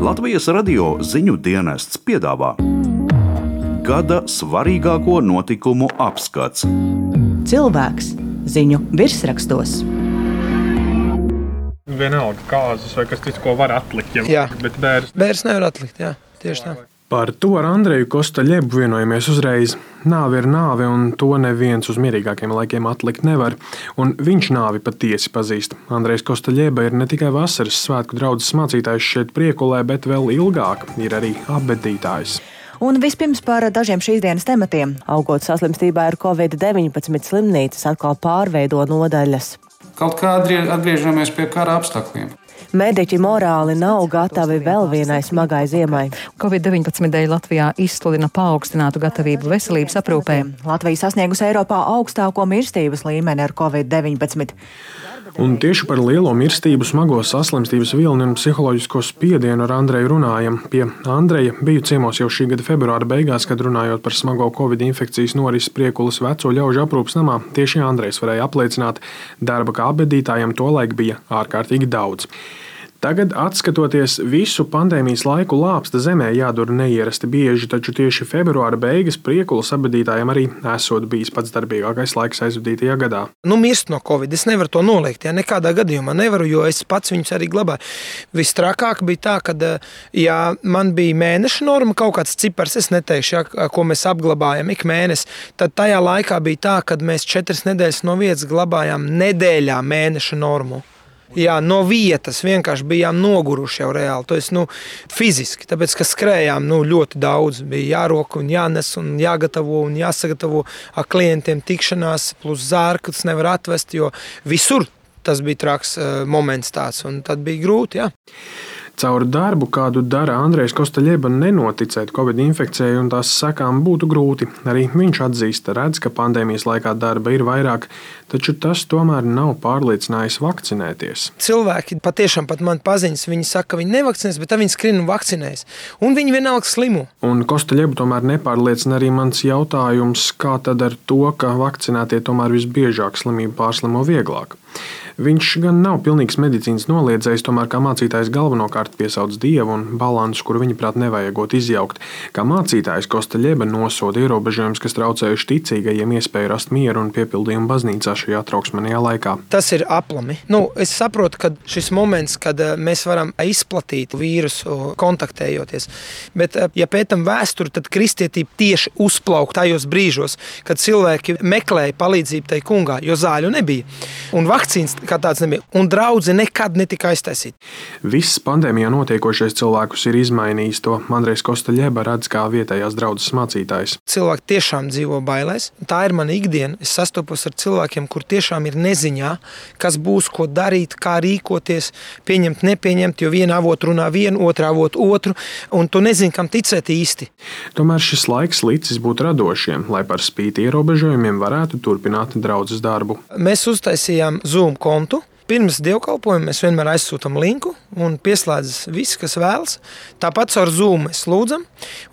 Latvijas radio ziņu dienests piedāvā gada svarīgāko notikumu apskats. Cilvēks ziņu virsrakstos. Vienalga, kāzus vai kas cits, ko var atlikt. Ja, Jā. Bet bērns Bērns nevar atlikt, jā, tieši tā. Par to ar Andreju Kostaļebu vienojamies uzreiz. Nāve ir nāve, un to neviens uz mierīgākiem laikiem atlikt nevar. Un viņš nāvi patiesi pazīst. Andrejs Kostaļeba ir ne tikai vasaras svētku draugs mācītājs šeit priekulē, bet vēl ilgāk ir arī apbedītājs. Un vispirms par dažiem šīs dienas tematiem. Augot saslimstībā ar covid-19 slimnīcas atkal pārveido nodaļas. Kaut kā atgrie- atgriežamies pie kara apstākļiem. Mediķi morāli nav gatavi vēl vienai smagai ziemai. Covid-19 dēļ Latvijā izsludina paaugstinātu gatavību veselības aprūpē. Latvija sasniegusi Eiropā augstāko mirstības līmeni ar covid-19. Un tieši par lielo mirstību, smago saslimstības vilni un psiholoģisko spiedienu ar Andreju runājam. Pie Andreja biju ciemos jau šī gada februāra beigās, kad runājot par smago covid infekcijas norisi priekulas veco ļaužu aprūpas namā. Tieši Andrejs varēja apliecināt, darba kā apbedītājam tolaik bija ārkārtīgi daudz. Tagad, skatoties visu pandēmijas laiku, lāpsta zemē jādur neierasti bieži, taču tieši februāra beigas priekulas abadītājiem arī esot bijis pats darbīgākais laiks aizvadītajā gadā. Nu, mirst no covid. Es nevaru to noliegt. Ja nekādā gadījumā nevaru, jo es pats viņus arī glabāju. Visstrakāk bija tā, ka, ja man bija mēneša norma, kaut kāds cipars, es neteikšu, ja, ko mēs apglabājam ik mēnesi, tad tajā laikā bija tā, ka mēs četras nedēļas no vietas glabājām nedēļā mēneša normu. Jā, no vietas vienkārši bijām noguruši jau reāli. To es nu, fiziski, tāpēc ka skrējām nu, ļoti daudz. Bija jārok un jānes un jāgatavo un jāsagatavo ar klientiem tikšanās, plus zārku tas nevar atvest, jo visur tas bija traks uh, moments tāds un tad bija grūti. Jā. Caur darbu, kādu dara Andrejs Kostaļeba, nenoticēt Covid infekcijai un tās sekām būtu grūti. Arī viņš atzīst, redz, ka pandēmijas laikā darba ir vairāk, taču tas tomēr nav pārliecinājis vakcinēties. Cilvēki patiešām pat man paziņas, viņi saka, ka viņi nevakcinēs, bet viņi skrien un vakcinēs. Un viņi vienalga slimo. Un Kostaļebu tomēr nepārliecina arī mans jautājums, kā tad ar to, ka vakcinētie tomēr visbiežāk slimību pārslimo vieglāk. Viņš gan nav pilnīgs medicīnas noliedzējs, tomēr kā mācītājs galvenokārt piesauc dievu un balansu, kuru viņa prāt nevajagot izjaukt. Kā mācītājs Kostaļeba nosoda ierobežojumus, kas traucējuši ticīgajiem iespēju rast mieru un piepildījumu baznīcā šajā trauksmanajā laikā. Tas ir aplami. Nu, es saprotu, ka šis moments, kad eh, mēs varam izplatīt vīrusu kontaktējoties, bet, eh, ja pētam vēsturi, tad kristietība tieši uzplauka tajos brīžos, kad cilvēki meklēja palīdzību tai kungā, jo zāļu nebija. Un vakcīnas kā tāds nebija. Un draugi nekad netika aiztaisīti. Viss pandēmijā notiekošais cilvēkus ir izmainījis. To Andrejs Kostaļeba redz kā vietējās draudzes mācītājs. Cilvēki tiešām dzīvo bailēs. Tā ir mana ikdiena. Es sastopos ar cilvēkiem, kur tiešām ir neziņā, kas būs, ko darīt, kā rīkoties, pieņemt, nepieņemt, jo viena avota runā vienu, otrā avota otru, un tu nezini, kam ticēt īsti. Tomēr šis laiks līdzis būt radošiem, lai par spīti ierobežojumiem varētu turpināt draudzes darbu. Mēs uztaisījām Zoom kontu. Pirms dievkalpojuma mēs vienmēr aizsūtām linku un pieslēdzas visi, kas vēlas. Tāpat ar Zoom mēs lūdzam,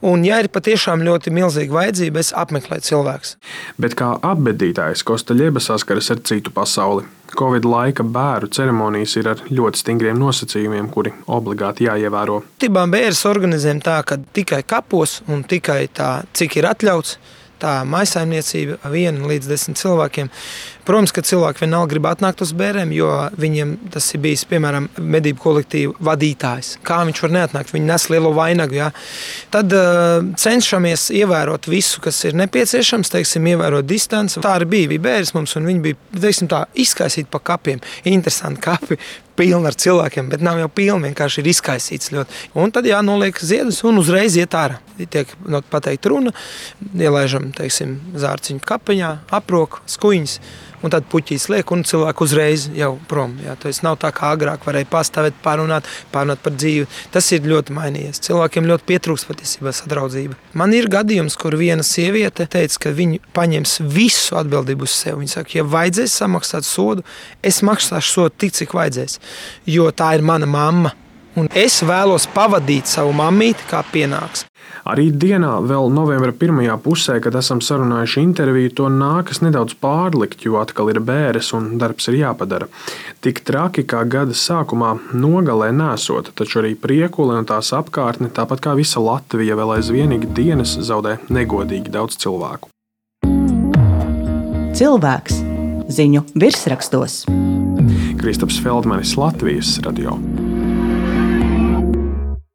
un, ja ir patiešām ļoti milzīga vajadzība, es apmeklēju cilvēkus. Bet kā apbedītājs Kostaļeba saskaras ar citu pasauli. Covid laika bērnu ceremonijas ir ar ļoti stingriem nosacījumiem, kuri obligāti jāievēro. Tībām bērns organizējam tā, ka tikai kapos un tikai tā, cik ir atļauts. Tā maisaimniecība viena līdz desmit cilvēkiem. Protams, ka cilvēki vienalga grib atnākt uz bērniem, jo viņiem tas ir bijis, piemēram, medību kolektīva vadītājs. Kā viņš var neatnākt? Viņi nes lielo vainagu. Jā. Tad uh, cenšamies ievērot visu, kas ir nepieciešams, teiksim, ievērot distanci. Tā arī bija, bija bērns mums, un viņi bija teiksim, tā, izkaisīti pa kapiem. Interesanti kapi, pilni ar cilvēkiem, bet nav jau pilni, vienkārši ir izkaisīts ļoti. Un tad jānoliek ziedus un uzreiz iet ārā. Tiek no, pateikt runa, ielaižam, teiksim, zārciņu kapiņā, aprok, skuiņas. Un tad puķis liek, un cilvēks uzreiz jau prom. Jā, tas nav tā kā agrāk varēja pastāvēt, pārunāt, pārunāt par dzīvi. Tas ir ļoti mainījies. Cilvēkiem ļoti pietrūkst patiesībā sadraudzība. Man ir gadījums, kur viena sieviete teica, ka viņa paņems visu atbildību uz sevi. Viņa saka, ja vajadzēs samaksāt sodu, es maksāšu sodu tik, cik vajadzēs, jo tā ir mana mamma. Un es vēlos pavadīt savu mammīti kā pienāks. Arī dienā, vēl novembra pirmajā pusē, kad esam sarunājuši interviju, to nākas nedaudz pārlikt, jo atkal ir bēres un darbs ir jāpadara. Tik traki kā gada sākumā nogalē nesot, taču arī priekule un tās apkārtne, tāpat kā visa Latvija, vēl aizvien ikdienas zaudē negodīgi daudz cilvēku. Cilvēks ziņu virsrakstos. Kristaps Feldmanis, Latvijas radio.